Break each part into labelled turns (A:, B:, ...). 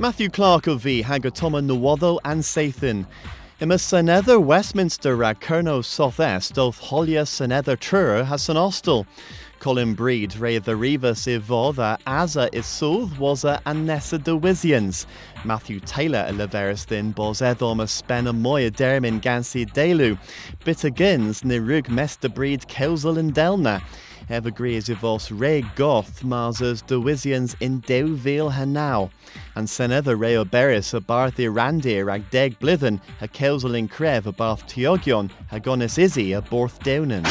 A: Matthew Clark of V Hagatoma Nuwado and Sathan. Ima Senether Westminster ra Kerno South-Est oth Holia Senether Trur has an hostel. Colin Breed ray the Rivas i a Asa is South was a Anessa de Wizians. Matthew Taylor a Leveristin bos edom a spen a moya dermin gansi delu. Bitter gins ni mester breed Kelsel and Delna. Evergrees i re goth marsers de Wizians in Deuville hanau. And senether re o beris a barthi randir ag deg blithen a Kelsel in Crev a bath Tiogion a a borth deunen.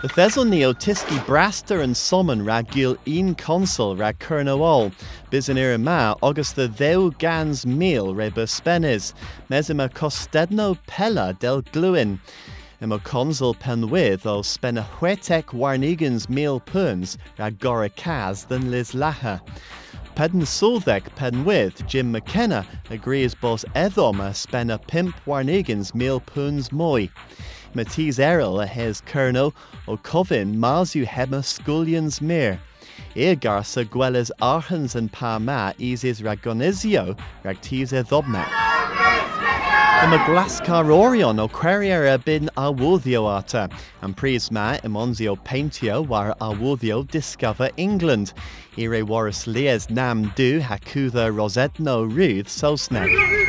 A: The Thesel neo tiski braster and summon rag gil in consul rag kernool, bisanir ma august the theu gans meal reba spenis, mesima costedno pella del gluin. Ima consul penwydd o spen a huetek warnigans meal puns rag gora kaz than Liz Laha. Pedden Sulvek penwydd Jim McKenna agrees bos edom a spen a pimp warnigans meal puns moi. Matisse Errol a hes Kerno o Covin Marzu Hema Scullions Mir. Ear garsa gweles arhans and parma isis ragonizio ragtise dhobmek. Yma glascar orion o querier bin awuddio ata, and prisma imonzio paintio war awuddio discover England. Ire waris lies nam du hakutha rosetno ruth sosnek.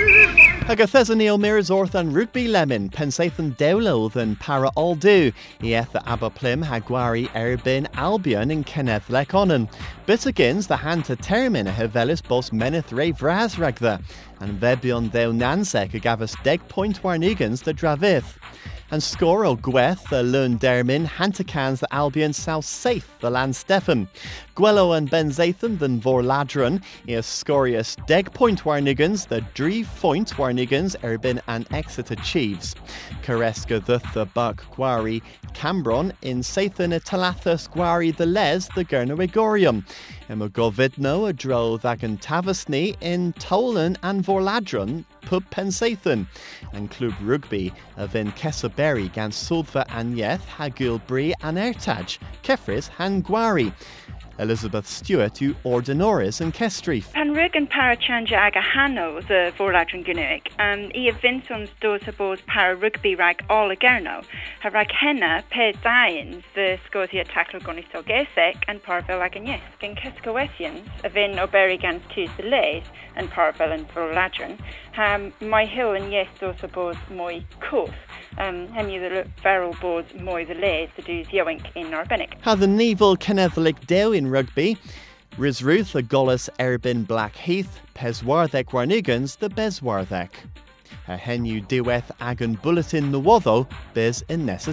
A: Agus thesannío miras orth an rugby lemon, pensathan dewlo than para aldu, ieth abba plim haguari erbin albion in Kenneth leconan. Bit against the hand to termin a hevelis bos meneth re vras ragtha, and vebion theu nansek a gavus deg point warnigans the dravith and Scoro Gweth, uh, the Lund Dermin, Hantacans, the Albion, South Safe, the Land Stefan. Gwello and Ben Zathan, the Vorladron, is Scorius, Deg Point Warnigans, the Dreve Point Warnigans, Erbin and Exeter Chiefs. Caresca the the Buck Gwari, Cambron, in Sathan, Talathus Gwari, the Les, the Gernowigorium. Emma Govidno, a Dro, Thagan in Tolan and Vorladron, Pub Pensathan, and Club Rugby of in Kesselberry gan Sulfa Anyeth, Hagul Bri and Ertaj, Kefris Hangwari. Elizabeth Stewart u Ordinoris and Kestrif.
B: Pan rug an parachanja aga hano the vorladron gynig, um, i a vinsons dos a bos para rugby rag all a gerno, rag henna pe dains the scotia tackle goniso gesek and parvel aganyes, gen kescoesians, a vin oberi gans tus the lays, and parvel and vorladron, ha my hill and yes dos a bos moi cwth, um, hemi the feral boards the lays to do yoink in Arbenic.
A: Ha the Neville Kennethlic Deo in rugby. Rizruth the Gollus Erbin Blackheath, Peswarthek Warnigans the Beswarthek. A henu diweth agan bulletin the wotho, bez in Nessa